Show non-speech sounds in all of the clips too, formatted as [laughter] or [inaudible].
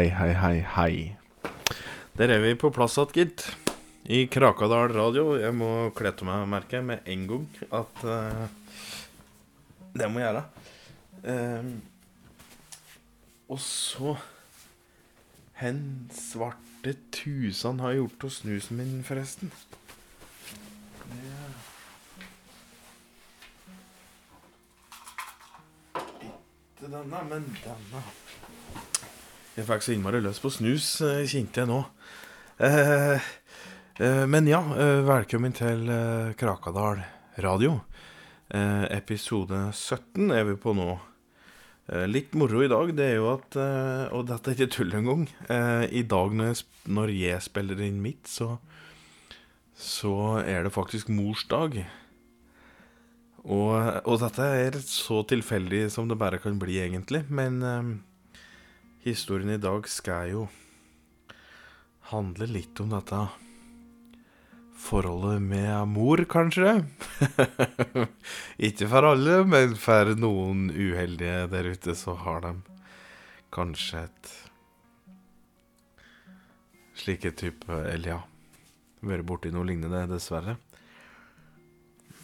Hei, hei, hei, hei. Der er vi på plass igjen, gitt. I Krakadal radio. Jeg må kle av meg, merker jeg, med en gang at uh, Det må jeg gjøre. Uh, og så Hen svarte tusen har gjort hos snusen min, forresten? Ikke denne, men denne. Jeg fikk så innmari lyst på snus, eh, kjente jeg nå. Eh, eh, men ja, velkommen til Krakadal radio. Episode 17 er vi på nå. Litt moro i dag, det er jo at Og dette er ikke tull engang. I dag når jeg, spiller inn mitt, så Så er det faktisk morsdag. Og, og dette er så tilfeldig som det bare kan bli, egentlig. Men historien i dag skal jo handle litt om dette forholdet med mor, kanskje. [laughs] Ikke for alle, men for noen uheldige der ute, så har de kanskje et slike type Eller ja, vært borti noe lignende, dessverre.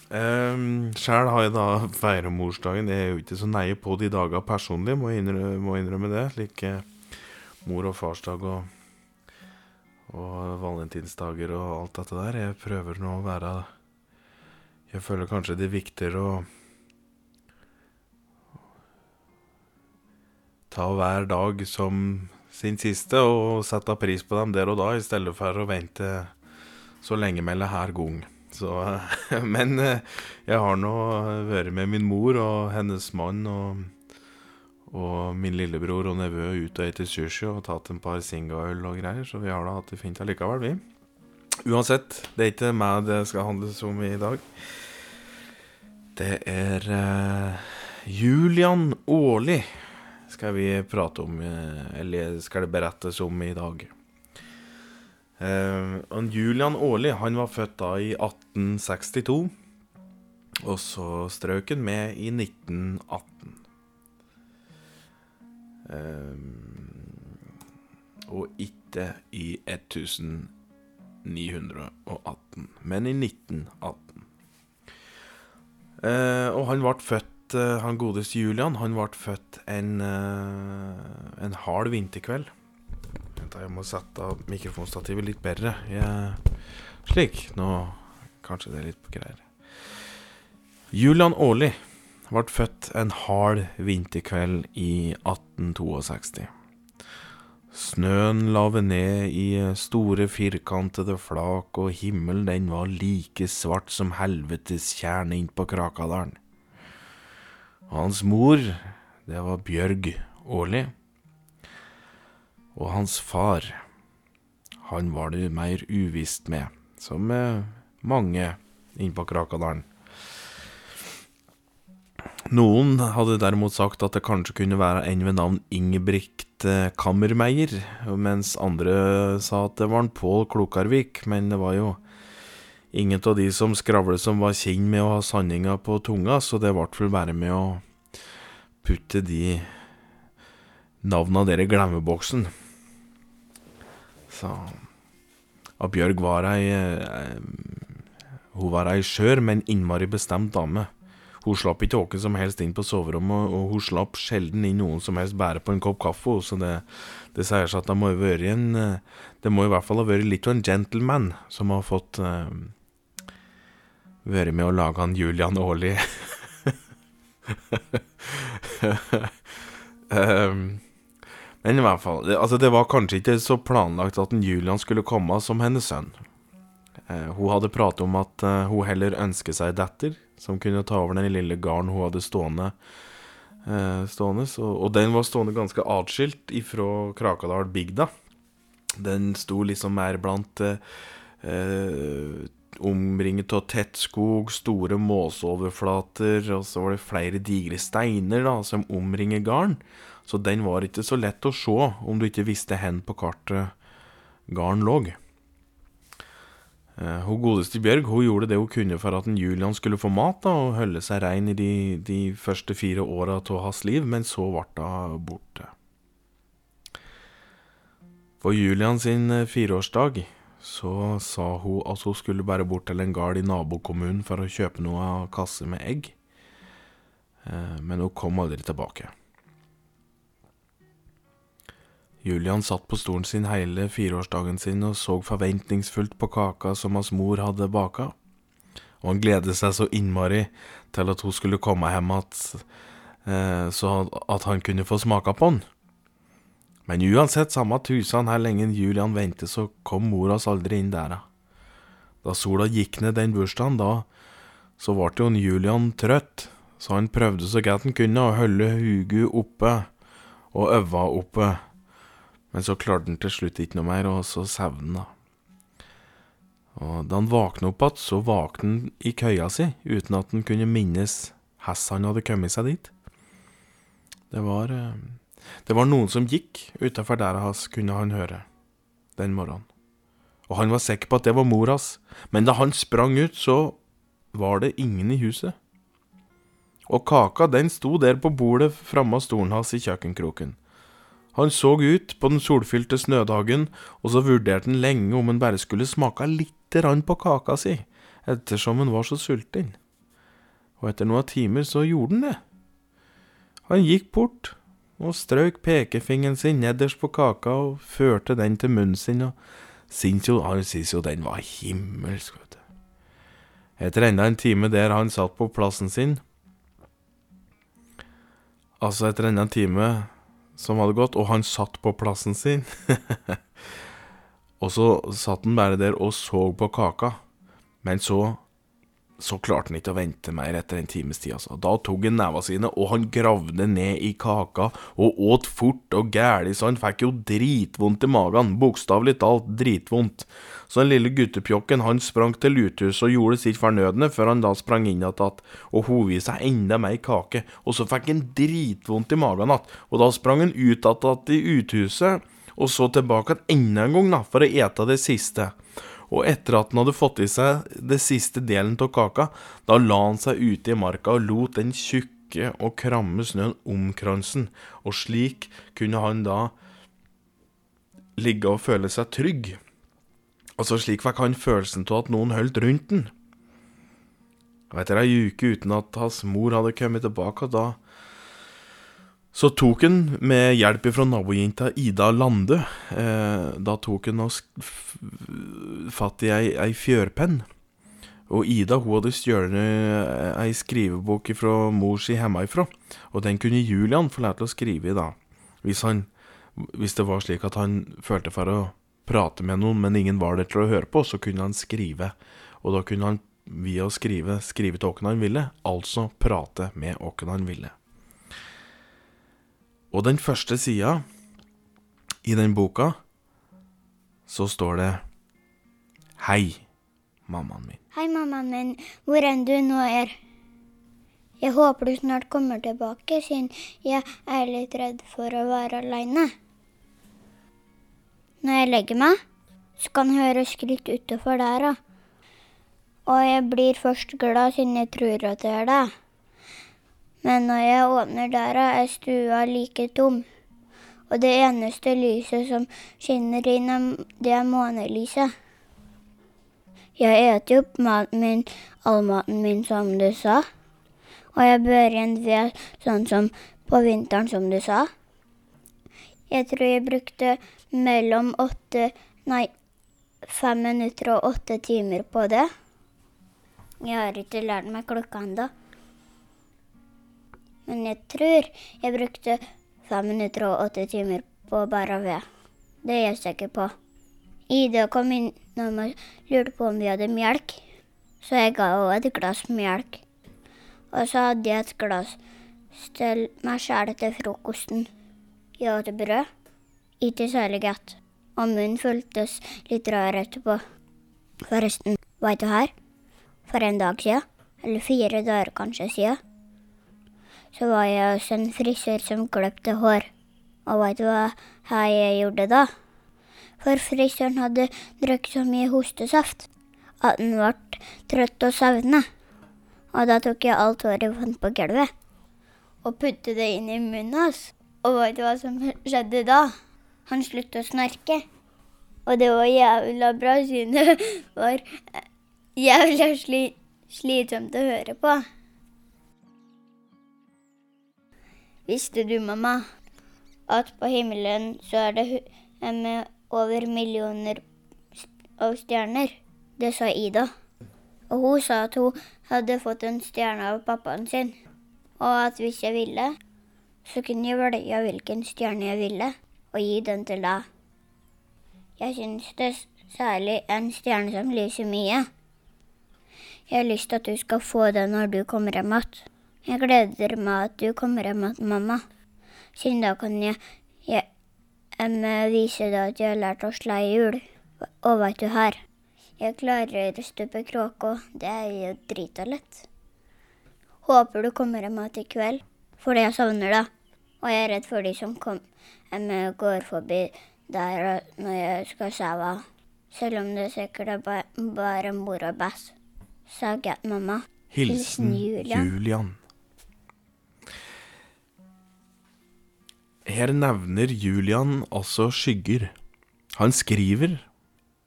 Um, Sjæl har jeg da feira morsdagen. Jeg er jo ikke så nøye på de dager personlig, må innrømme, må innrømme det. Like mor- og farsdag og, og valentinsdager og alt dette der. Jeg prøver nå å være Jeg føler kanskje det er viktigere å ta hver dag som sin siste og sette pris på dem der og da, i stedet for å vente så lenge mellom hver gang. Så, [laughs] men eh, jeg har nå vært med min mor og hennes mann og, og min lillebror og nevø ut og spist sushi og tatt en par singaøl og greier, så vi har da hatt det fint allikevel, vi. Uansett, det er ikke meg det skal handles om i dag. Det er uh, Julian Aarli skal vi prate om, eh, eller skal det berettes om i dag. Eh, Julian Aarli han var født da i 1862. Og så strøk han med i 1918. Eh, og ikke i 1918, men i 1918. Eh, og han ble født eh, Han godeste Julian Han ble født en, eh, en hard vinterkveld. Da, jeg må sette mikrofonstativet litt bedre. Jeg, slik. Nå Kanskje det er litt på greier. Julian Aarli ble født en hard vinterkveld i 1862. Snøen lave ned i store, firkantede flak, og himmelen den var like svart som helvetes kjerne innpå Krakadalen. Hans mor, det var Bjørg Aarli. Og hans far, han var det mer uvisst med, som mange inne på Krakadalen. Noen hadde derimot sagt at det kanskje kunne være en ved navn Ingebrigt eh, Kammermeier, mens andre sa at det var en Pål Klokarvik, men det var jo ingen av de som skravlet som var kjent med å ha sanninga på tunga, så det ble vel bare med å putte de navna der i glemmeboksen. Så Og Bjørg var ei eh, Hun var ei skjør, men innmari bestemt dame. Hun slapp ikke åke som helst inn på soverommet, og hun slapp sjelden inn noen som helst bare på en kopp kaffe. Så det, det sier seg at det må ha vært en eh, Det må i hvert fall ha vært litt av en gentleman som har fått uh, vært med å lage han Julian Aarli. um, [laughs] men i hvert fall Altså, det var kanskje ikke så planlagt at en Julian skulle komme som hennes sønn. Eh, hun hadde pratet om at eh, hun heller ønsket seg datter som kunne ta over den lille gården hun hadde stående. Eh, stående så, og den var stående ganske atskilt ifra Krakadal bygda. Den sto liksom mer blant eh, eh, Omringet av tett skog, store måseoverflater, og så var det flere digre steiner da, som omringer gården. Så den var ikke så lett å se om du ikke visste hen på kartet gården lå. Eh, Hun godeste Bjørg hun gjorde det hun kunne for at en Julian skulle få mat da, og holde seg rein i de, de første fire åra av hans liv, men så ble hun borte. For Julian sin eh, fireårsdag så sa hun at hun skulle bare bort til en gard i nabokommunen for å kjøpe noe av kasse med egg. Eh, men hun kom aldri tilbake. Julian satt på stolen sin hele fireårsdagen sin og så forventningsfullt på kaka som hans mor hadde baka. Og han gledet seg så innmari til at hun skulle komme hjem at, eh, så at han kunne få smake på den. Men uansett, samme tusen her lenge Julian ventet, så kom mor hans aldri inn der. Da sola gikk ned den bursdagen, da så ble jo Julian trøtt, så han prøvde så godt han kunne å holde huget oppe og øva oppe, men så klarte han til slutt ikke noe mer, og så sovna han. Og da han våkna opp igjen, så våkna han i køya si, uten at han kunne minnes hvordan han hadde kommet seg dit. Det var eh, det var noen som gikk utafor der hans, kunne han høre, den morgenen. Og han var sikker på at det var mor hans, men da han sprang ut, så var det ingen i huset. Og kaka, den sto der på bordet framme av stolen hans i kjøkkenkroken. Han så ut på den solfylte snødagen, og så vurderte han lenge om han bare skulle smake lite grann på kaka si, ettersom han var så sulten. Og etter noen timer så gjorde han det. Han gikk bort, og strøk pekefingeren sin nederst på kaka og førte den til munnen sin, og syntes jo, han syntes jo den var himmelsk, vet du. Etter enda en time der han satt på plassen sin, altså etter enda en time som hadde gått, og han satt på plassen sin, [laughs] og så satt han bare der og så på kaka, men så så klarte han ikke å vente mer etter en times tid. Altså. Da tok han neva sine, og han gravde ned i kaka og åt fort og gæli, så han fikk jo dritvondt i magen. Bokstavelig talt dritvondt. Så den lille guttepjokken han sprang til luthuset og gjorde sitt fornødne, før han da sprang inn igjen og hov i seg enda mer kake. Og så fikk han dritvondt i magen igjen, og da sprang han ut igjen i uthuset, og så tilbake enda en gang da, for å ete det siste og etter at han hadde fått i seg det siste delen av kaka, da la han seg ute i marka og lot den tjukke og kramme snøen omkransen, og slik kunne han da ligge og føle seg trygg. Altså slik fikk han følelsen av at noen holdt rundt den. Og etter ei uke uten at hans mor hadde kommet tilbake, da så tok han, med hjelp fra nabojenta Ida Lande, eh, da tok han fatt i ei, ei fjørpenn. Og Ida hun hadde stjålet eh, ei skrivebok fra mor si hjemmefra, og den kunne Julian få lære til å skrive i, da. Hvis, han, hvis det var slik at han følte for å prate med noen, men ingen var der til å høre på, så kunne han skrive. Og da kunne han via å skrive skrive til hvem han ville, altså prate med hvem han ville. Og den første sida i den boka, så står det Hei, mammaen min. Hei, mammaen min. Hvor enn du nå er. Jeg håper du snart kommer tilbake, siden jeg er litt redd for å være aleine. Når jeg legger meg, så kan jeg høre skritt utenfor da. Og jeg blir først glad siden jeg tror at det er deg. Men når jeg åpner døra, er stua like tom. Og det eneste lyset som skinner inn, det er månelyset. Jeg eter opp maten min, all maten min, som du sa. Og jeg bør igjen ved sånn som på vinteren, som du sa. Jeg tror jeg brukte mellom åtte Nei, fem minutter og åtte timer på det. Jeg har ikke lært meg klokka ennå. Men jeg tror jeg brukte fem minutter og åtte timer på å bære ved. Det er jeg sikker på. Ida kom inn og lurte på om vi hadde melk, så jeg ga henne et glass melk. Og så hadde jeg et glass til meg sjæl til frokosten. Jeg åt brød. Ikke særlig godt. Og munnen føltes litt rar etterpå. Forresten, veit du her? For en dag siden, eller fire dager kanskje sia, så var jeg hos en frisør som kløpte hår. Og veit du hva jeg gjorde da? For frisøren hadde drukket så mye hostesaft at den ble trøtt og savna. Og da tok jeg alt håret jeg fant på gulvet, og puttet det inn i munnen hans. Og veit du hva som skjedde da? han sluttet å snorke. Og det var jævla bra, siden det [laughs] var jævla sli slitsomt å høre på. Visste du, mamma, at på himmelen så er det over millioner av stjerner? Det sa Ida. Og hun sa at hun hadde fått en stjerne av pappaen sin, og at hvis jeg ville, så kunne jeg velge hvilken stjerne jeg ville, og gi den til deg. Jeg syns det er særlig en stjerne som lyser mye. Jeg har lyst til at du skal få den når du kommer hjem igjen. Jeg gleder meg at du kommer hjem igjen, mamma. Siden da kan jeg, jeg vise deg at jeg har lært å slå i hjul. Og veit du her, jeg klarer å stupe kråka. Det er jo drita lett. Håper du kommer hjem igjen i kveld, fordi jeg savner deg. Og jeg er redd for de som kom, går forbi der når jeg skal sove. Selv om det sikkert er bare, bare mor og bæsj, sa mamma. Hilsen Julian. Julian. Her nevner Julian altså skygger. Han skriver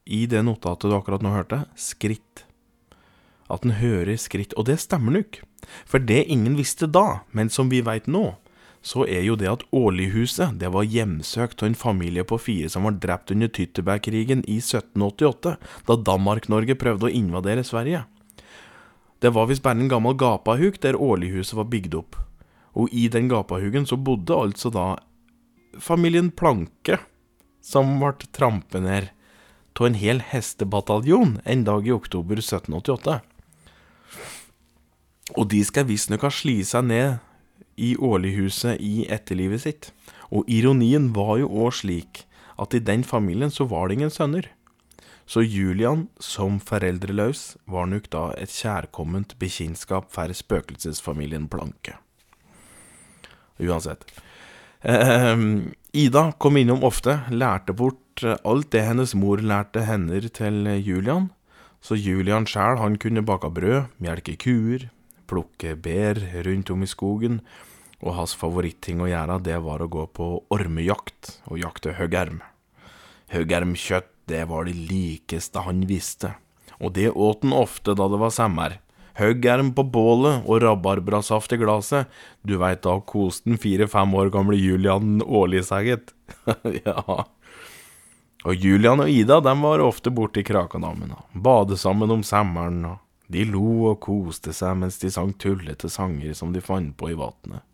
i det notatet du akkurat nå hørte, skritt. At han hører skritt. Og det stemmer nok. For det ingen visste da, men som vi veit nå, så er jo det at Årlighuset det var hjemsøkt av en familie på fire som var drept under Tyttebergkrigen i 1788, da Danmark-Norge prøvde å invadere Sverige. Det var visst bare en gammel gapahuk der Årlighuset var bygd opp, og i den gapahugen så bodde altså da familien Planke, som ble trampet ned av en hel hestebataljon en dag i oktober 1788. Og de skal visstnok ha slitt seg ned i Årlighuset i etterlivet sitt. Og ironien var jo òg slik at i den familien så var det ingen sønner. Så Julian, som foreldreløs, var nok da et kjærkomment bekjentskap for spøkelsesfamilien Planke. Uansett. Eh, Ida kom innom ofte, lærte bort alt det hennes mor lærte henne til Julian. Så Julian sjæl, han kunne bake brød, melke kuer, plukke bær rundt om i skogen, og hans favoritting å gjøre, det var å gå på ormejakt og jakte høgerm. Høgermkjøtt, det var det likeste han visste, og det åt han ofte da det var sommer. Høggerm på bålet og rabarbrasaft i glasset, du veit da koste den fire-fem år gamle Julian årlig seg, gitt. [laughs] ja. Og Julian og Ida de var ofte borte i Krakadammen og bade sammen om sommeren, og de lo og koste seg mens de sang tullete sanger som de fant på i vatnet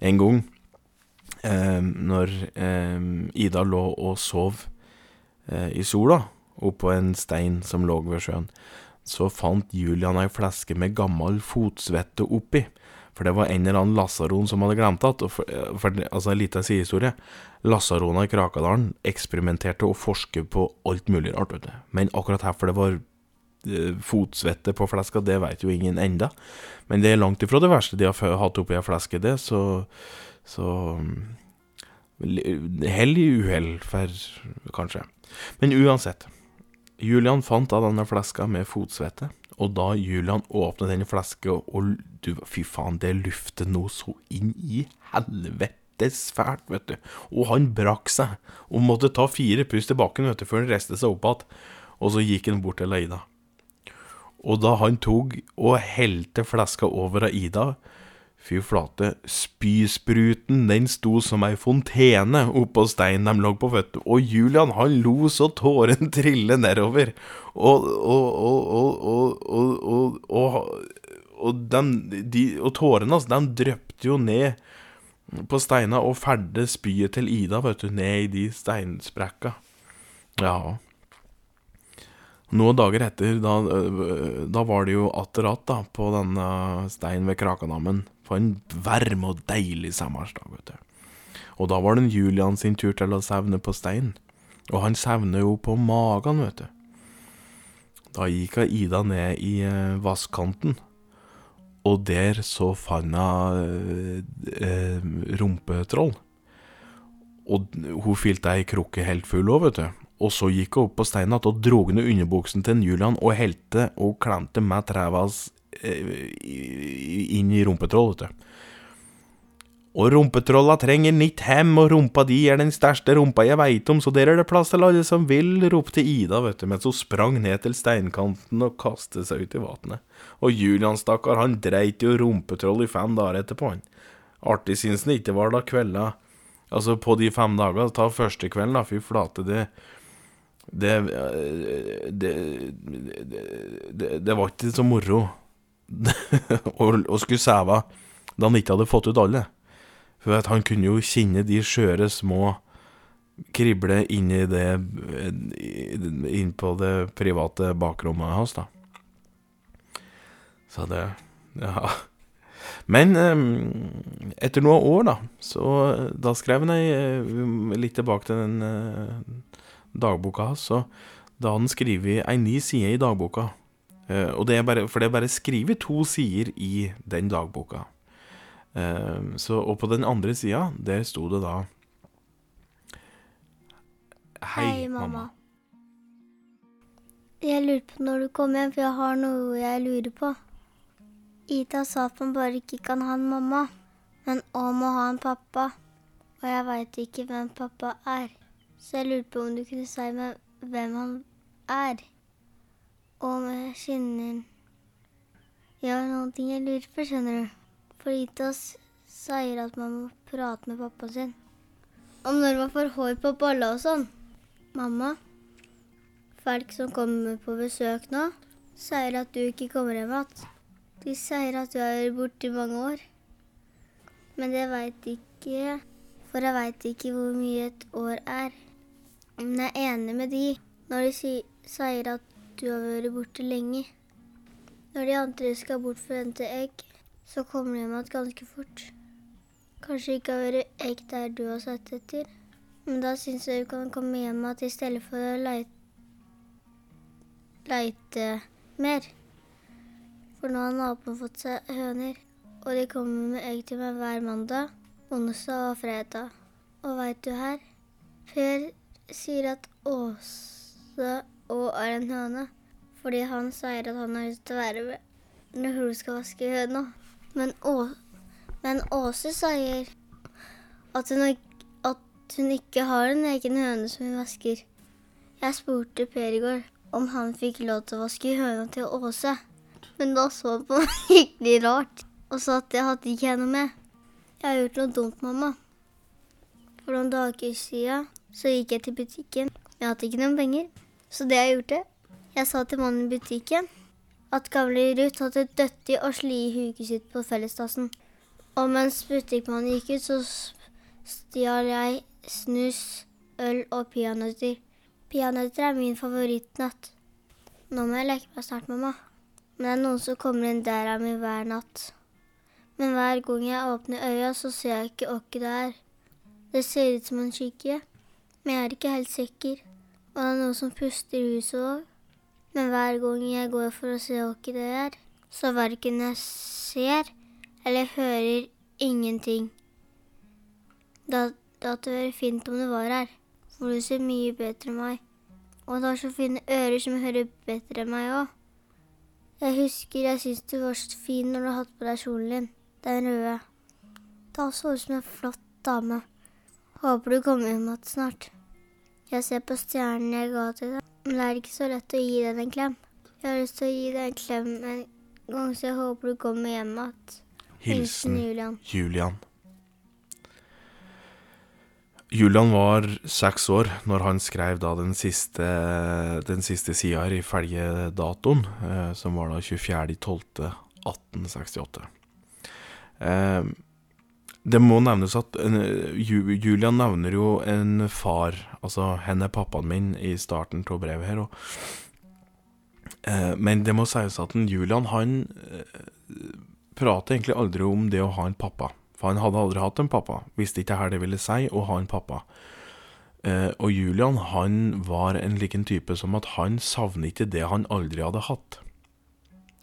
en gang eh, når eh, Ida lå og sov eh, i sola oppå en stein som lå ved sjøen, så fant Julian ei flaske med gammel fotsvette oppi. For det var en eller annen lasaron som hadde glemt det. For, for, altså, en liten sidehistorie. Lasarona i Krakadalen eksperimenterte og forsket på alt mulig rart, vet du. Men akkurat herfor det var Eh, fotsvette på fleska, det veit jo ingen enda. Men det er langt ifra det verste de har hatt oppi ei fleske, det, så Så Hell i uhell, for kanskje. Men uansett. Julian fant av denne fleska med fotsvette, og da Julian åpnet denne fleska, og du, fy faen, det luftet noe så inn i helvetes fælt, vet du. Og han brakk seg, og måtte ta fire pust i bakken, vet du, før han reiste seg opp igjen. Og så gikk han bort til Aida. Og da han tok og helte flaska over av Ida, fy flate, spyspruten den sto som ei fontene oppå steinen de lå på, du, og Julian han lo så tåren [laughs] trille nedover, og og og og og og, og, og, den, de, og tårene hans, de drøpte jo ned på steina og ferde spyet til Ida, vet du, ned i de steinsprekka. Ja. Noen dager etter, da, da var det jo atterat da, på denne steinen ved Krakanammen. På en varm og deilig sommersdag, vet du. Og da var det Julian sin tur til å sevne på steinen. Og han sevner jo på magen, vet du. Da gikk Ida ned i eh, vasskanten, og der så fant hun eh, rumpetroll. Og hun fylte ei krukke helt full òg, vet du. Og så gikk hun opp på steinen igjen og dro ned underbuksen til Julian og helte og klemte med treva hans eh, inn i rumpetroll, vet du. Og rumpetrolla trenger nytt hem, og rumpa di er den største rumpa jeg veit om, så der er det plass til alle som vil, ropte Ida, vet du, mens hun sprang ned til steinkanten og kastet seg ut i vannet. Og Julian, stakkar, han dreit jo rumpetroll i fem dager etterpå, han. Artig syns han ikke var da kvelda Altså, på de fem dager, ta første kvelden, da, fy flate, det det, det, det, det var ikke så moro [laughs] å skulle sove da han ikke hadde fått ut alle. For at han kunne jo kjenne de skjøre små krible inn i det Inn på det private bakrommet hans, da. Så det Ja. Men etter noen år, da, så da skrev han ei litt tilbake til den dagboka hans, så da hadde han skrevet ei ny side i dagboka. Og det er bare, for det er bare skrevet to sider i den dagboka. så, og på den andre sida, der sto det da Hei, mamma. Jeg lurer på når du kommer hjem, for jeg har noe jeg lurer på. Ida sa at man bare ikke kan ha en mamma, men òg må ha en pappa. Og jeg veit ikke hvem pappa er. Så jeg lurte på om du kunne si meg hvem han er. Og med jeg Jeg har noen ting jeg lurer på, skjønner du. For Ida sier at man må prate med pappaen sin. Om når man får hår på balla og sånn. Mamma, folk som kommer på besøk nå, sier at du ikke kommer hjem igjen. De sier at du vært borte i mange år. Men det veit ikke For jeg veit ikke hvor mye et år er. Men jeg er enig med de når de sier at du har vært borte lenge. Når de andre skal bort for å hente egg, så kommer de igjen ganske fort. Kanskje ikke har vært egg der du har sett etter. Men da syns jeg du kan komme hjem igjen i stedet for å leite, leite mer. For nå har naboen fått seg høner, og de kommer med egg til meg hver mandag, onsdag og fredag. Og veit du her? Per sier at Åse òg er en høne, fordi han sier at han har lyst til å være med når hun skal vaske høna. Men, men Åse sier at hun, at hun ikke har en egen høne som hun vasker. Jeg spurte Per i går om han fikk lov til å vaske høna til Åse. Men da så han på meg [laughs] skikkelig rart og sa at det hadde ikke jeg noe med. Jeg har gjort noe dumt, mamma. For noen dager siden så gikk jeg til butikken. Jeg hadde ikke noen penger, så det jeg gjorde Jeg sa til mannen i butikken at gamle Ruth hadde dødd i å sli i huket sitt på fellesdassen. Og mens butikkmannen gikk ut, så stjal jeg snus, øl og peanøtter. Peanøtter er min favorittnøtt. Nå må jeg leke meg snart, mamma. Men det er noen som kommer inn døra mi hver natt. Men hver gang jeg åpner øya, så ser jeg ikke åkke det er. Det ser ut som en skygge, men jeg er ikke helt sikker. Og det er noen som puster i huset òg. Men hver gang jeg går for å se hva det er, så verken jeg ser eller hører ingenting. Da hadde det vært fint om du var her, for du ser mye bedre enn meg. Og du har så fine ører som hører bedre enn meg òg. Jeg husker jeg syntes du var så fin når du hadde på deg kjolen din, den røde. Da så ut som en flott dame. Håper du kommer hjem igjen snart. Jeg ser på stjernen jeg ga til deg, men det er ikke så lett å gi deg en klem. Jeg har lyst til å gi deg en klem en gang, så jeg håper du kommer hjem igjen. Hilsen Julian. Julian. Julian var seks år når han skrev da den siste, den siste sida her ifølge datoen, eh, som var da 24.12.1868. Eh, det må nevnes at eh, Julian nevner jo en far, altså henne er pappaen min, i starten av brevet her. Og, eh, men det må sies at Julian han eh, prater egentlig aldri om det å ha en pappa. For han hadde aldri hatt en pappa. Visste ikke hva det ville si å ha en pappa. Eh, og Julian han var en liken type som at han savner ikke det han aldri hadde hatt.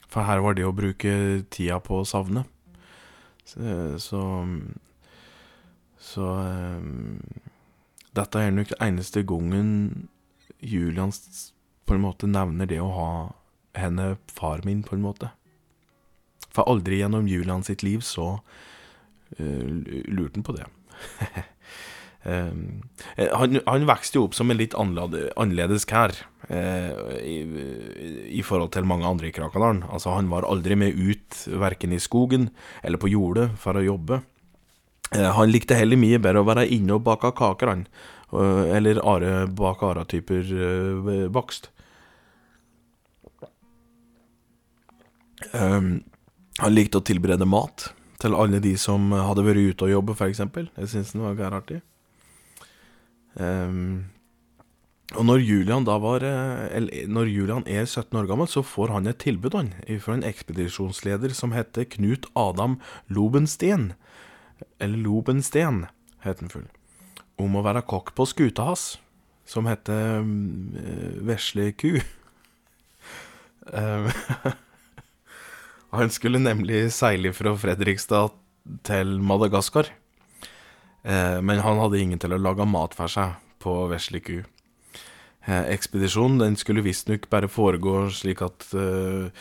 For her var det å bruke tida på å savne. Så Så, eh, Dette er nok eneste gangen Julian på en måte nevner det å ha henne far min, på en måte. For aldri gjennom Julian sitt liv så eh, lurte han på det. [laughs] Um, han, han vokste jo opp som en litt annerledes, kær eh, i, i, forhold til mange andre i Krakadalen. Altså, han var aldri med ut, verken i skogen eller på jordet, for å jobbe. Eh, han likte heller mye bedre å være inne og bake kaker, han. eller are, bake ara-typer eh, bakst. Um, han likte å tilberede mat til alle de som hadde vært ute og jobbe, f.eks. Jeg syns den var gæren artig. Um, og når Julian da var eh, Når Julian er 17 år gammel, så får han et tilbud han, fra en ekspedisjonsleder som heter Knut Adam Lobensten. Eller Lobensten, het han full. Om å være kokk på skuta hans, som heter um, Vesle ku. Um, [laughs] han skulle nemlig seile fra Fredrikstad til Madagaskar. Eh, men han hadde ingen til å lage mat for seg på vesle ku. ekspedisjonen den skulle visstnok bare foregå slik at eh,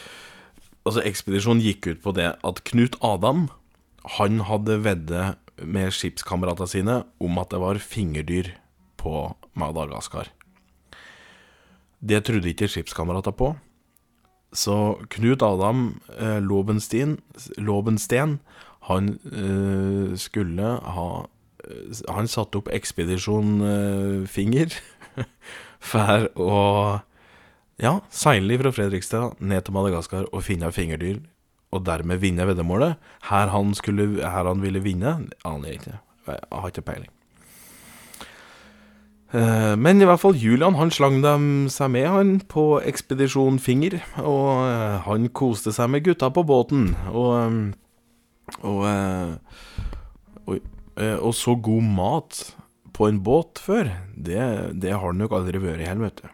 Altså, ekspedisjonen gikk ut på det at Knut Adam han hadde veddet med skipskameratene sine om at det var fingerdyr på Madagaskar. Det trodde ikke skipskameratene på. Så Knut Adam eh, Lobenstein, Lobensten han eh, skulle ha han satte opp Ekspedisjon Finger [laughs] for å ja, seile fra Fredrikstad ned til Madagaskar og finne fingerdyr, og dermed vinne veddemålet. Her han, skulle, her han ville vinne, aner jeg ikke. Jeg har ikke peiling. Uh, men i hvert fall Julian han slang dem seg med han på Ekspedisjon Finger, og uh, han koste seg med gutta på båten. Og, um, og Oi. Eh, og så god mat på en båt før, det, det har det nok aldri vært i helvete.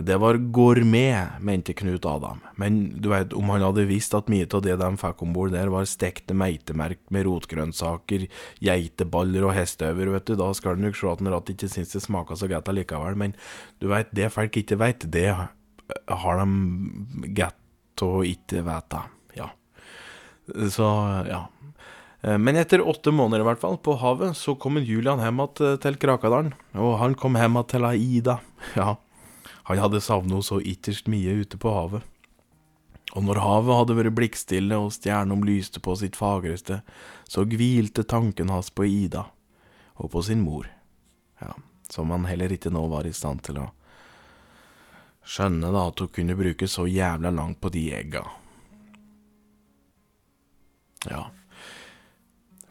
Det var gourmet, mente Knut Adam, men du veit, om han hadde visst at mye av det de fikk om bord der, var stekte meitemerk med rotgrønnsaker, geiteballer og hesteøver, vet du, da skal du nok se at han rett ikke syns det smaker så godt allikevel, men du veit, det folk ikke veit, det har de godt å ikke vite, ja. Så, ja. Eh, men etter åtte måneder i hvert fall på havet, så kom Julian hjem eh, til Krakadalen. Og han kom hjem til Aida. [laughs] Ja, han hadde savnet henne så ytterst mye ute på havet. Og når havet hadde vært blikkstille og stjernene lyste på sitt fagreste, så hvilte tanken hans på Ida og på sin mor, ja, som han heller ikke nå var i stand til å skjønne da at hun kunne bruke så jævla langt på de egga.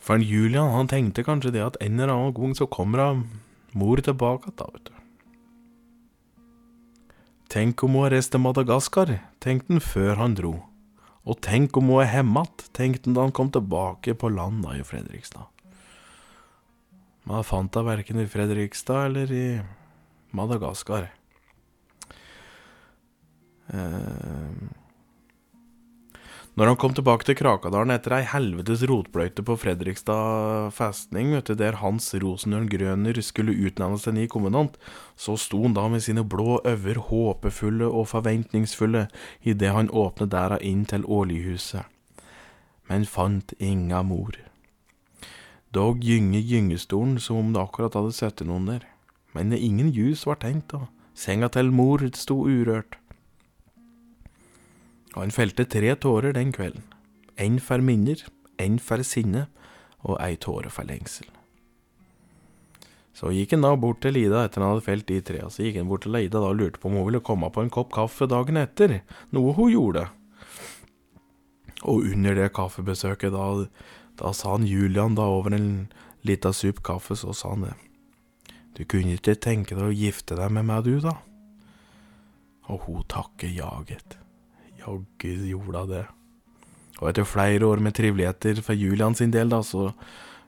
For Julian han tenkte kanskje det at en eller annen gang så kommer han mor tilbake da, vet du. Tenk om hun har reist til Madagaskar, tenkte han før han dro. Og tenk om hun er hjemme igjen, tenkte han da han kom tilbake på land i Fredrikstad. Men han fant henne verken i Fredrikstad eller i Madagaskar. Eh, når han kom tilbake til Krakadalen etter ei helvetes rotbløyte på Fredrikstad festning, du, der Hans Rosenjørn Grøner skulle utnevnes til ny kommandant, så sto han da med sine blå øyne håpefulle og forventningsfulle idet han åpnet døra inn til Årlighuset, men fant inga mor. Dog gynge gyngestolen som om det akkurat hadde sittet noen der, men ingen ljus var tent, og senga til mor sto urørt og han felte tre tårer den kvelden. En for minner, en for sinne og ei tåre for lengsel. Så gikk han da bort til Lida etter han hadde felt de tre, så gikk han bort til Lida da og lurte på om hun ville komme på en kopp kaffe dagen etter, noe hun gjorde. Og under det kaffebesøket, da, da sa han Julian da over en lita sup kaffe, så sa han det. Du kunne ikke tenke deg å gifte deg med meg, du, da? Og hun takker jaget. Jaggu gjorde hun det. Og etter flere år med triveligheter for Julian sin del, da, så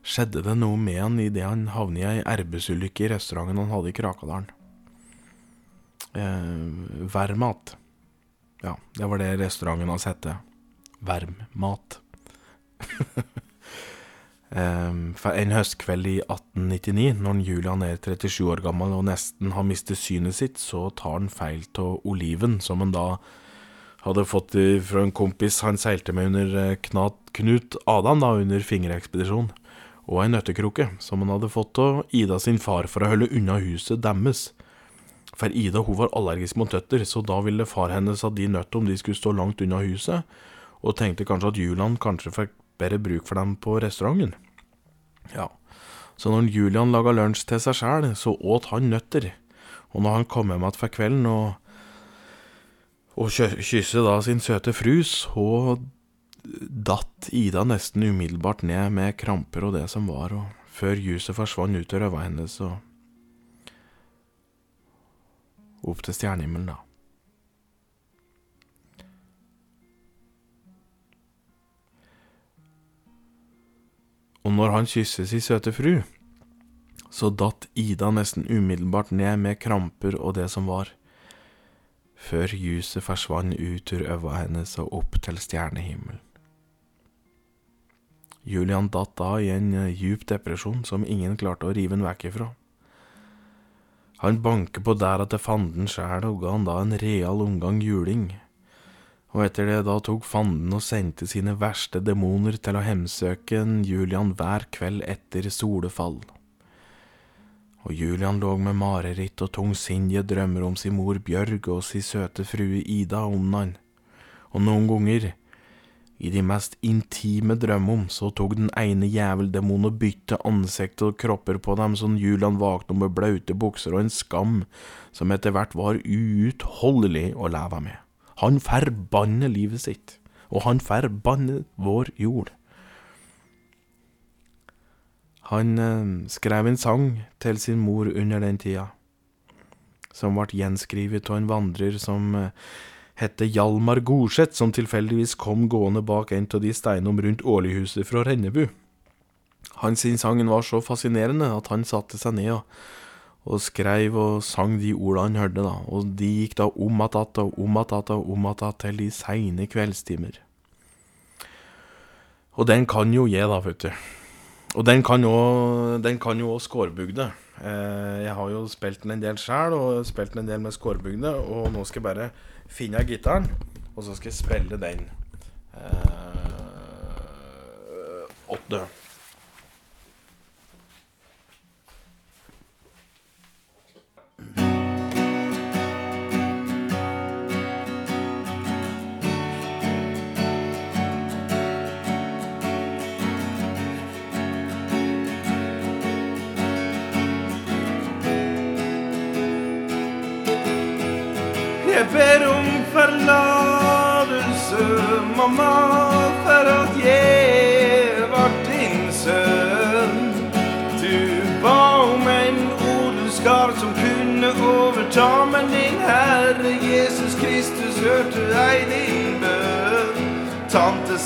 skjedde det noe med han idet han havnet i ei arbeidsulykke i restauranten han hadde i Krakadalen. Eh, Værmat. Ja, det var det restauranten hans het. Værmat. [laughs] eh, for en høstkveld i 1899, når Julian er 37 år gammel og nesten har mistet synet sitt, så tar han feil av oliven som han da hadde fått det fra en kompis han seilte med under eh, Knat, Knut Adam da, under fingerekspedisjonen, og ei nøttekroke som han hadde fått av Ida sin far for å holde unna huset deres. For Ida hun var allergisk mot nøtter, så da ville far hennes at de nøtt om de skulle stå langt unna huset, og tenkte kanskje at Julian kanskje fikk bedre bruk for dem på restauranten. Ja, så når Julian laga lunsj til seg sjæl, så åt han nøtter, og når han kom hjem igjen for kvelden og og kysse da sin søte fru, så datt Ida nesten umiddelbart ned med kramper og det som var, og før ljuset forsvant ut av øynene hennes og opp til stjernehimmelen, da. Og når han kysset sin søte fru, så datt Ida nesten umiddelbart ned med kramper og det som var før ljuset forsvant ut ur øva hennes og opp til stjernehimmelen. Julian datt da i en eh, djup depresjon som ingen klarte å rive han vekk ifra. Han banker på der at det fanden sjæl og ga han da en real omgang juling, og etter det da tok fanden og sendte sine verste demoner til å hemsøke en Julian hver kveld etter solefall og Julian lå med mareritt og tungsinnige drømmer om sin mor Bjørg og sin søte frue Ida om han, og noen ganger, i de mest intime drømmom, så tok den ene jæveldemonen og bytte ansikt og kropper på dem sånn Julian våkna med blaute bukser og en skam som etter hvert var uutholdelig å leve med. Han forbanner livet sitt, og han forbanner vår jord. Han eh, skrev en sang til sin mor under den tida, som ble gjenskrevet av en vandrer som eh, hette Hjalmar Gorseth, som tilfeldigvis kom gående bak en av de steinene rundt Årlighuset fra Rennebu. Hans sang var så fascinerende at han satte seg ned og, og skrev og sang de ordene han hørte, da, og de gikk da om att og om att og om att til de seine kveldstimer. Og den kan jo jeg, da, vet du. Og den kan jo òg skårbugde. Eh, jeg har jo spilt den en del sjøl, og spilt den en del med skårbygde. Og nå skal jeg bare finne gitaren, og så skal jeg spille den. Eh.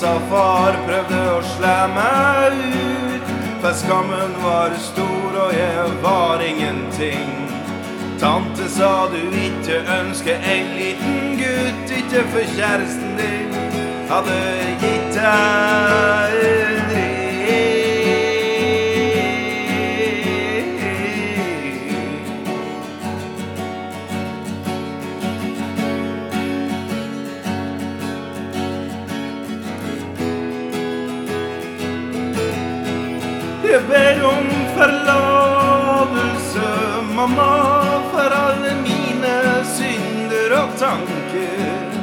Sa far prøvde å slæ meg ut, for skammen var stor og jeg var ingenting. Tante sa du ikke ønsker en liten gutt, ikke for kjæresten din hadde gitt deg Jeg ber om forlatelse, mamma, for alle mine synder og tanker.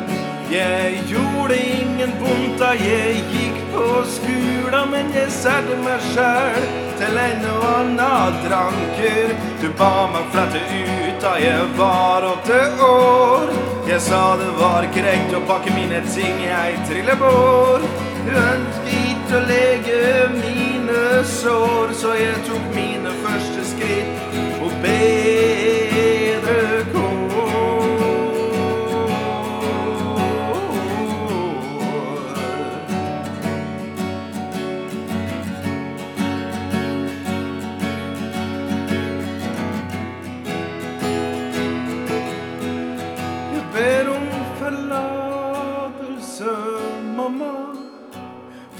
Jeg gjorde ingen vondt da jeg gikk på skula, men jeg satte meg sjæl til en og annen dranker. Du ba meg flette ut da jeg var åtte år. Jeg sa det var greit å pakke mine ting Jeg triller trillebår. Rundt hvit og lege sår, så jeg tok mine første skritt på bedre kår.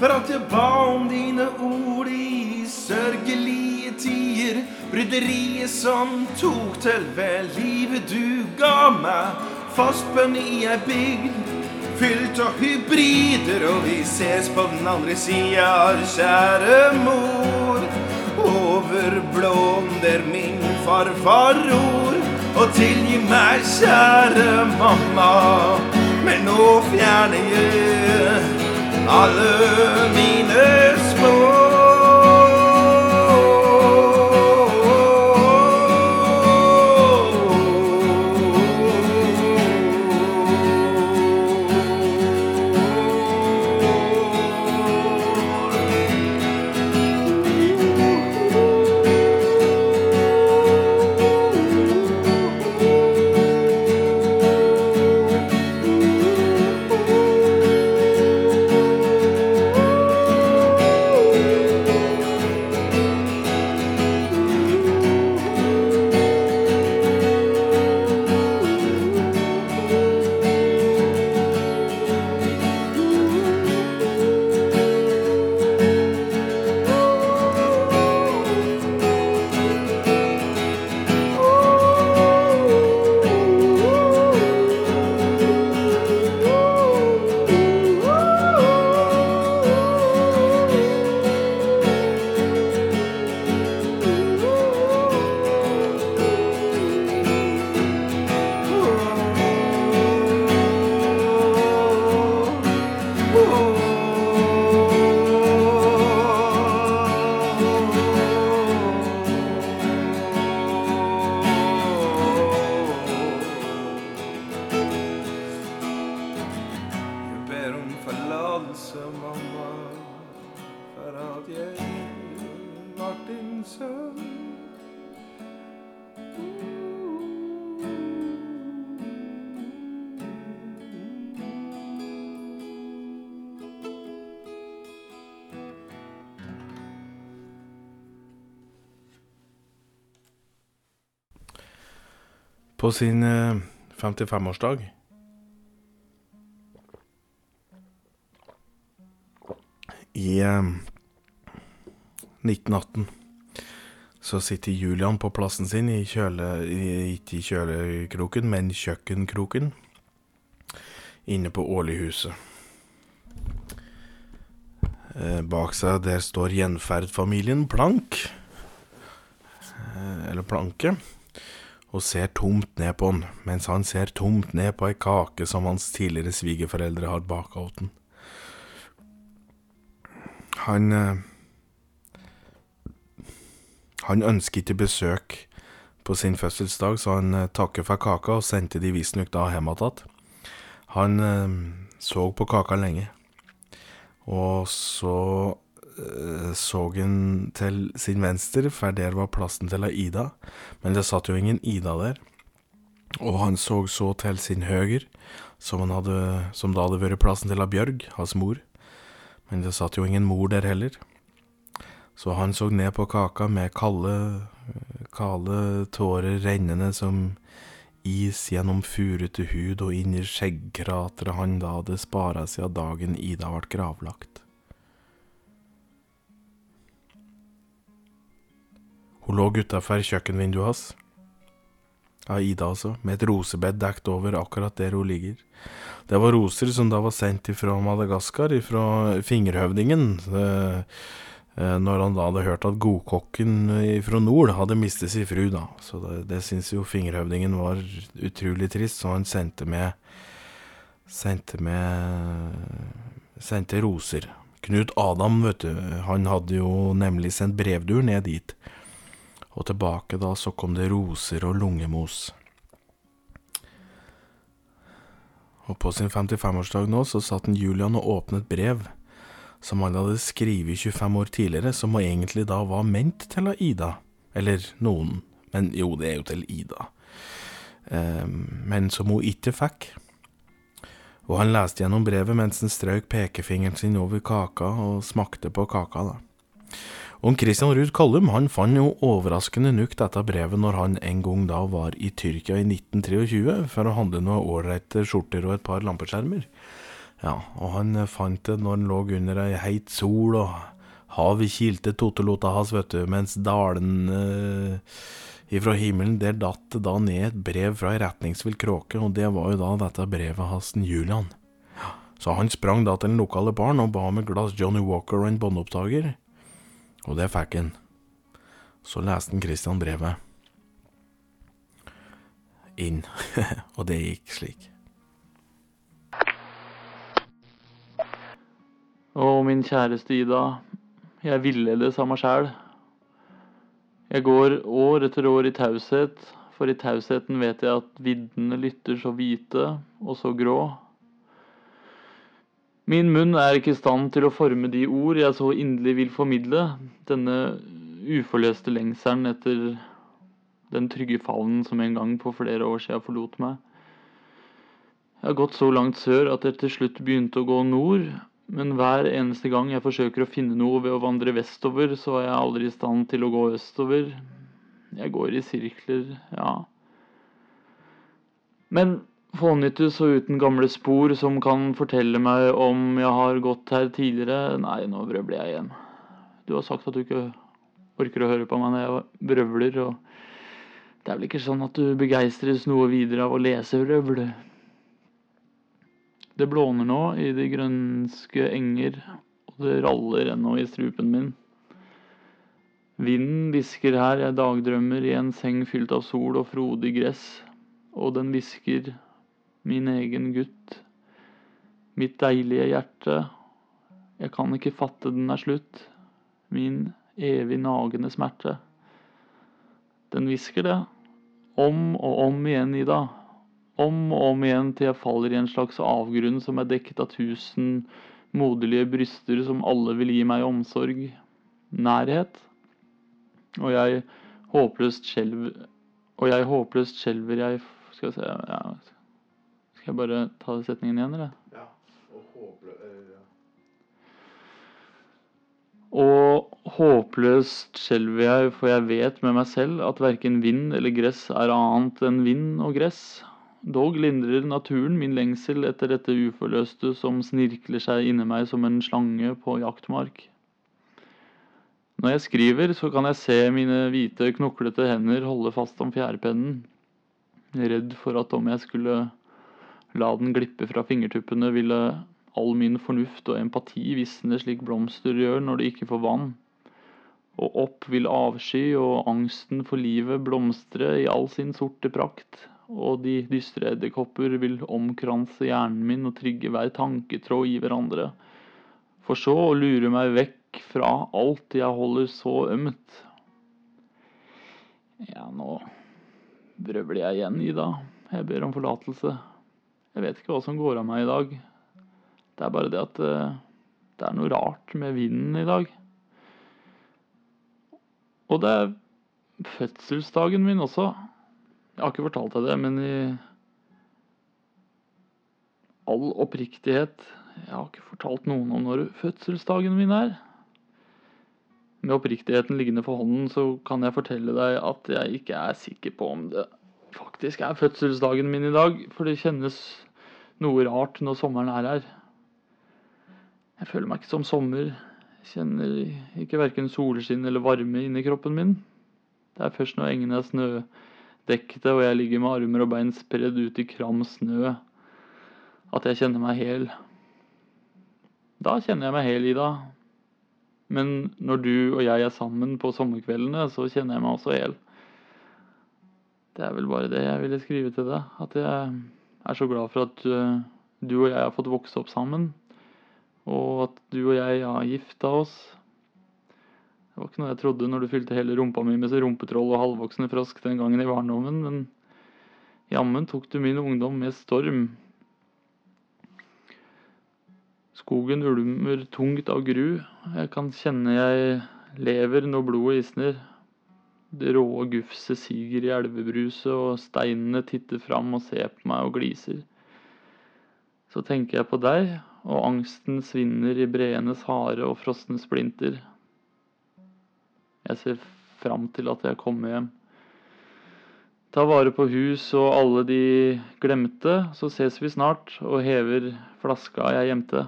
For at jeg ba om dine ord sørgelige tider. Bryderiet som tok til ved livet du ga meg, fastbønn i ei bygd. fylt av hybrider, og vi ses på den andre sida, kjære mor. Over blåen der min farfar ror, og tilgi meg, kjære mamma, men nå fjerner jeg alle På sin eh, 55-årsdag i eh, 1918 så sitter Julian på plassen sin i kjøle... Ikke i kjølekroken, men kjøkkenkroken. Inne på Årlighuset. Eh, bak seg der står gjenferdfamilien Plank. Eh, eller Planke. Og ser tomt ned på han, mens han ser tomt ned på ei kake som hans tidligere svigerforeldre har baka åt han. Han eh, Han ønsker ikke besøk på sin fødselsdag, så han eh, takker for kaka og sendte de visstnok da hjem igjen. Han eh, så på kaka lenge, og så så han til sin venstre, for der var plassen til Ida, men det satt jo ingen Ida der. Og han så så til sin høyre, som, som da hadde vært plassen til Bjørg, hans mor. Men det satt jo ingen mor der heller. Så han så ned på kaka med kalde, kalde tårer rennende som is gjennom furete hud og inn i skjeggkrateret han da hadde spara siden dagen Ida ble gravlagt. Hun lå utafor kjøkkenvinduet hans. Ja, Ida altså, med et rosebed dekt over akkurat der hun ligger. Det var roser som da var sendt ifra Madagaskar, ifra fingerhøvdingen, eh, eh, når han da hadde hørt at godkokken fra nord hadde mistet sin fru, da. Så det, det syns jo fingerhøvdingen var utrolig trist, så han sendte med Sendte med Sendte roser. Knut Adam, vet du, han hadde jo nemlig sendt brevdur ned dit. Og tilbake da så kom det roser og lungemos. Og på sin 55-årsdag nå så satt en Julian og åpnet brev som han hadde skrevet 25 år tidligere, som egentlig da var ment til Ida. Eller noen, men jo, det er jo til Ida. Eh, men som hun ikke fikk. Og han leste gjennom brevet mens han strøk pekefingeren sin over kaka og smakte på kaka, da. Og Christian Ruud Kallum han fant jo overraskende nok dette brevet når han en gang da var i Tyrkia i 1923 for å handle noen ålreite skjorter og et par lampeskjermer. Ja, og han fant det når han lå under ei heit sol og havet kilte totelota hans, vet du, mens dalen eh, ifra himmelen, der datt det da ned et brev fra ei retningsvill kråke, og det var jo da dette brevet hans, Julian. Så han sprang da til den lokale baren og ba om et glass Johnny Walker og en båndopptaker. Og det fikk han. Så leste han Christian brevet. Inn. [laughs] og det gikk slik. Å, min kjæreste Ida. Jeg villedes av meg sjæl. Jeg går år etter år i taushet, for i tausheten vet jeg at viddene lytter så hvite og så grå. Min munn er ikke i stand til å forme de ord jeg så inderlig vil formidle, denne uforløste lengselen etter den trygge favnen som en gang på flere år siden forlot meg. Jeg har gått så langt sør at jeg til slutt begynte å gå nord, men hver eneste gang jeg forsøker å finne noe ved å vandre vestover, så er jeg aldri i stand til å gå østover. Jeg går i sirkler, ja. Men fånyttes og uten gamle spor som kan fortelle meg om jeg har gått her tidligere Nei, nå brøvler jeg igjen. Du har sagt at du ikke orker å høre på meg når jeg brøvler, og det er vel ikke sånn at du begeistres noe videre av å lese vrøvle? Det blåner nå i de grønske enger, og det raller ennå i strupen min. Vinden hvisker her jeg dagdrømmer i en seng fylt av sol og frodig gress, og den hvisker min egen gutt, mitt deilige hjerte, jeg kan ikke fatte den er slutt, min evig nagende smerte. Den hvisker det, om og om igjen, Ida. Om og om igjen til jeg faller i en slags avgrunn som er dekket av tusen moderlige bryster som alle vil gi meg omsorg, nærhet. Og jeg håpløst skjelver Og jeg håpløst skjelver jeg Skal vi se ja. Skal jeg bare ta setningen igjen, eller? Ja, og håplø... Og håpløst skjelver jeg, for jeg vet med meg selv at verken vind eller gress er annet enn vind og gress. Dog lindrer naturen min lengsel etter dette uforløste som snirkler seg inni meg som en slange på jaktmark. Når jeg skriver, så kan jeg se mine hvite, knoklete hender holde fast om fjærpennen. Redd for at om jeg skulle la den glippe fra fingertuppene, ville all min fornuft og empati visne slik blomster gjør når de ikke får vann. Og opp vil avsky og angsten for livet blomstre i all sin sorte prakt, og de dystre edderkopper vil omkranse hjernen min og trygge hver tanketråd i hverandre, for så å lure meg vekk fra alt jeg holder så ømt. Ja, nå brøvler jeg igjen, Ida. Jeg ber om forlatelse. Jeg vet ikke hva som går av meg i dag. Det er bare det at eh, det er noe rart med vinden i dag. Og det er fødselsdagen min også. Jeg har ikke fortalt deg det, men i all oppriktighet Jeg har ikke fortalt noen om når fødselsdagen min er. Med oppriktigheten liggende for hånden så kan jeg fortelle deg at jeg ikke er sikker på om det faktisk er fødselsdagen min i dag, for det kjennes noe rart når sommeren er her. Jeg føler meg ikke som sommer. Jeg kjenner ikke verken solskinn eller varme inni kroppen min. Det er først når engene er snødekte og jeg ligger med armer og bein spredd ut i kram snø, at jeg kjenner meg hel. Da kjenner jeg meg hel, Ida. Men når du og jeg er sammen på sommerkveldene, så kjenner jeg meg også hel. Det er vel bare det jeg ville skrive til deg. At jeg er så glad for at uh, du og jeg har fått vokse opp sammen. Og at du og jeg har gifta oss. Det var ikke noe jeg trodde når du fylte hele rumpa mi med rumpetroll og halvvoksne frosk den gangen i barndommen, men jammen tok du min ungdom med storm. Skogen ulmer tungt av gru. Jeg kan kjenne jeg lever når blodet isner. Det råe gufset siger i elvebruset, og steinene titter fram og ser på meg og gliser. Så tenker jeg på deg, og angsten svinner i breenes hare og frosne splinter. Jeg ser fram til at jeg kommer hjem. Ta vare på hus og alle de glemte, så ses vi snart og hever flaska jeg gjemte.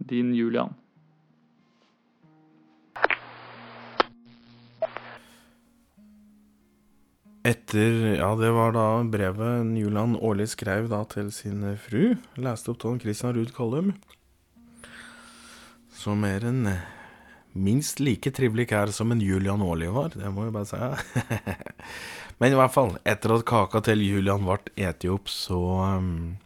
Din Julian. Etter Ja, det var da brevet Julian årlig skrev da til sin fru. Leste opp av Christian Ruud Kollum. Som er en eh, minst like trivelig kær som en Julian Aarli var, det må jeg bare si. [laughs] Men i hvert fall, etter at kaka til Julian ble eti opp, så um,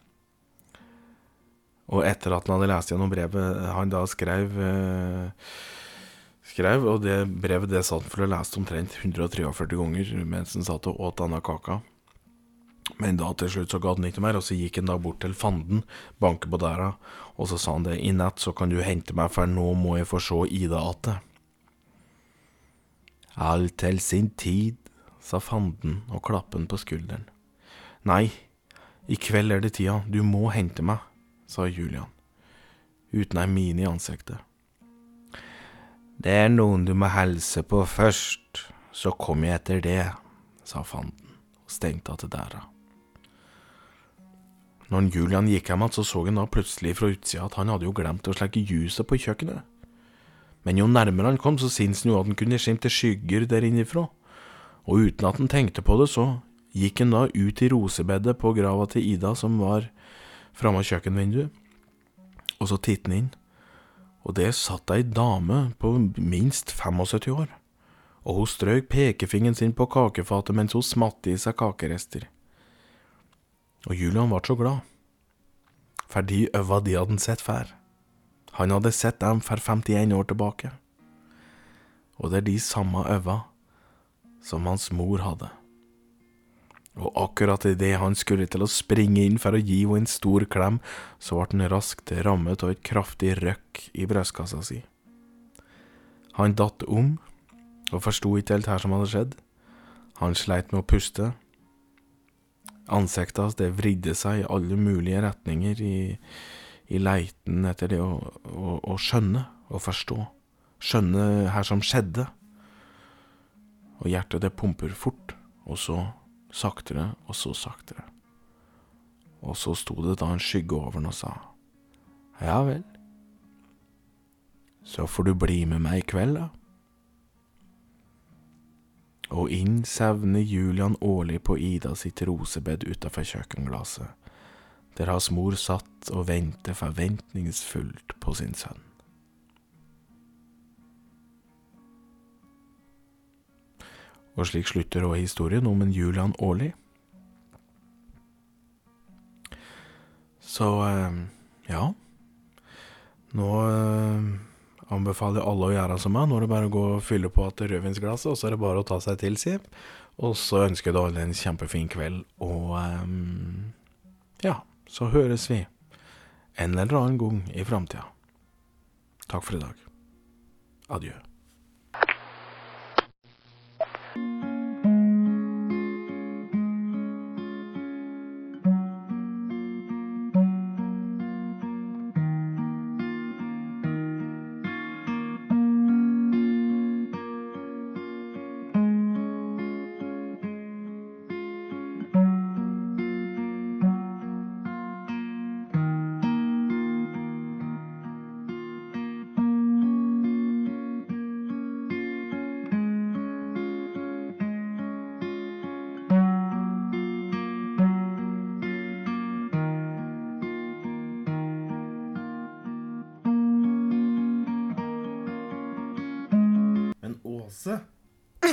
Og etter at han hadde lest gjennom brevet han da skrev eh, skrev, og det brevet det satt for å lese omtrent 143 ganger mens han satt og åt denne kaka. Men da til slutt så ga han ikke mer, og så gikk han da bort til fanden, banket på døra, og så sa han det, i natt så kan du hente meg, for nå må jeg få se Ida atte. Alt til sin tid, sa fanden og klappen på skulderen. Nei, i kveld er det tida, du må hente meg, sa Julian, uten ei mine i ansiktet. Det er noen du må helse på først, så kom jeg etter det, sa fanden og stengte av til dæra. Når Julian gikk hjem igjen, så så han da plutselig fra utsida at han hadde jo glemt å slekke ljuset på kjøkkenet. Men jo nærmere han kom, så syntes han jo at han kunne skimte skygger der innifra, og uten at han tenkte på det, så gikk han da ut i rosebedet på grava til Ida som var framme av kjøkkenvinduet, og så tittet han inn, og der satt ei dame på minst 75 år, og hun strøk pekefingeren sin på kakefatet mens hun smatte i seg kakerester. Og Julian ble så glad, fordi øva de hadde sett før. Han hadde sett dem for 51 år tilbake, og det er de samme øva som hans mor hadde. Og akkurat idet han skulle til å springe inn for å gi henne en stor klem, så ble han raskt rammet av et kraftig røkk i brystkassa si. Han datt om og forsto ikke helt her som hadde skjedd. Han sleit med å puste. Ansiktet hans det vridde seg i alle mulige retninger i, i leiten etter det å, å, å skjønne og forstå. Skjønne her som skjedde. Og hjertet det pumper fort, og så saktere og så saktere. Og så sto det da en skygge over den og sa, ja vel, så får du bli med meg i kveld, da. Og inn sevner Julian årlig på Ida sitt rosebed utafor kjøkkenglasset, der hans mor satt og ventet forventningsfullt på sin sønn. Og slik slutter også historien om en Julian Aarli. Så eh, ja. Nå eh, anbefaler alle å gjøre som meg. Nå er det bare å gå og fylle på et rødvinsglasset, og så er det bare å ta seg til, si. Og så ønsker jeg deg alle en kjempefin kveld, og eh, ja, så høres vi en eller annen gang i framtida. Takk for i dag. Adjø. Men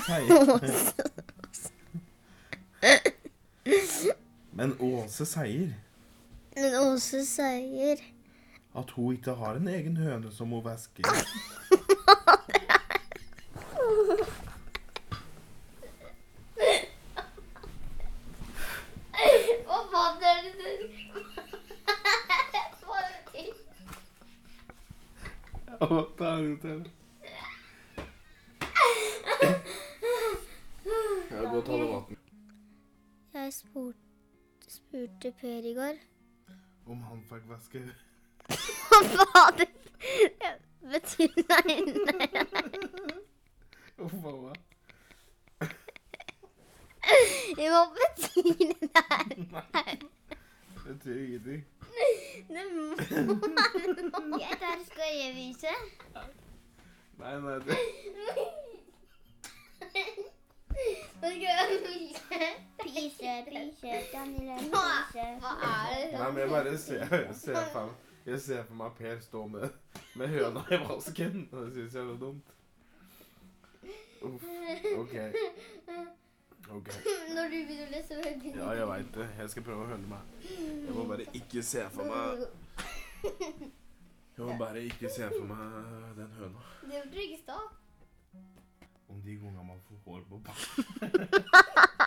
sier Men Åse sier Men Åse sier at hun ikke har en egen høne som hun væsker. Han fikk væske Hva faen? Det betyr nei, nei. Uff a meg. Hva betyr det der? Nei. Det betyr ingenting. Det må Jeg vise. Nei, nei, det Pyse, pyse, Daniel er en pyse. Hva er det? Nei, men jeg bare ser, ser jeg ser for meg Per stå med, med høna i vasken. og Det syns jeg er så dumt. Uff. OK. Ok. Når du begynner å lese veldig Ja, jeg veit det. Jeg skal prøve å høne meg. Jeg må bare ikke se for meg Jeg må bare ikke se for meg den høna. Det gjorde du ikke i stad. Om de gangene man får hår på bakken.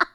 [laughs]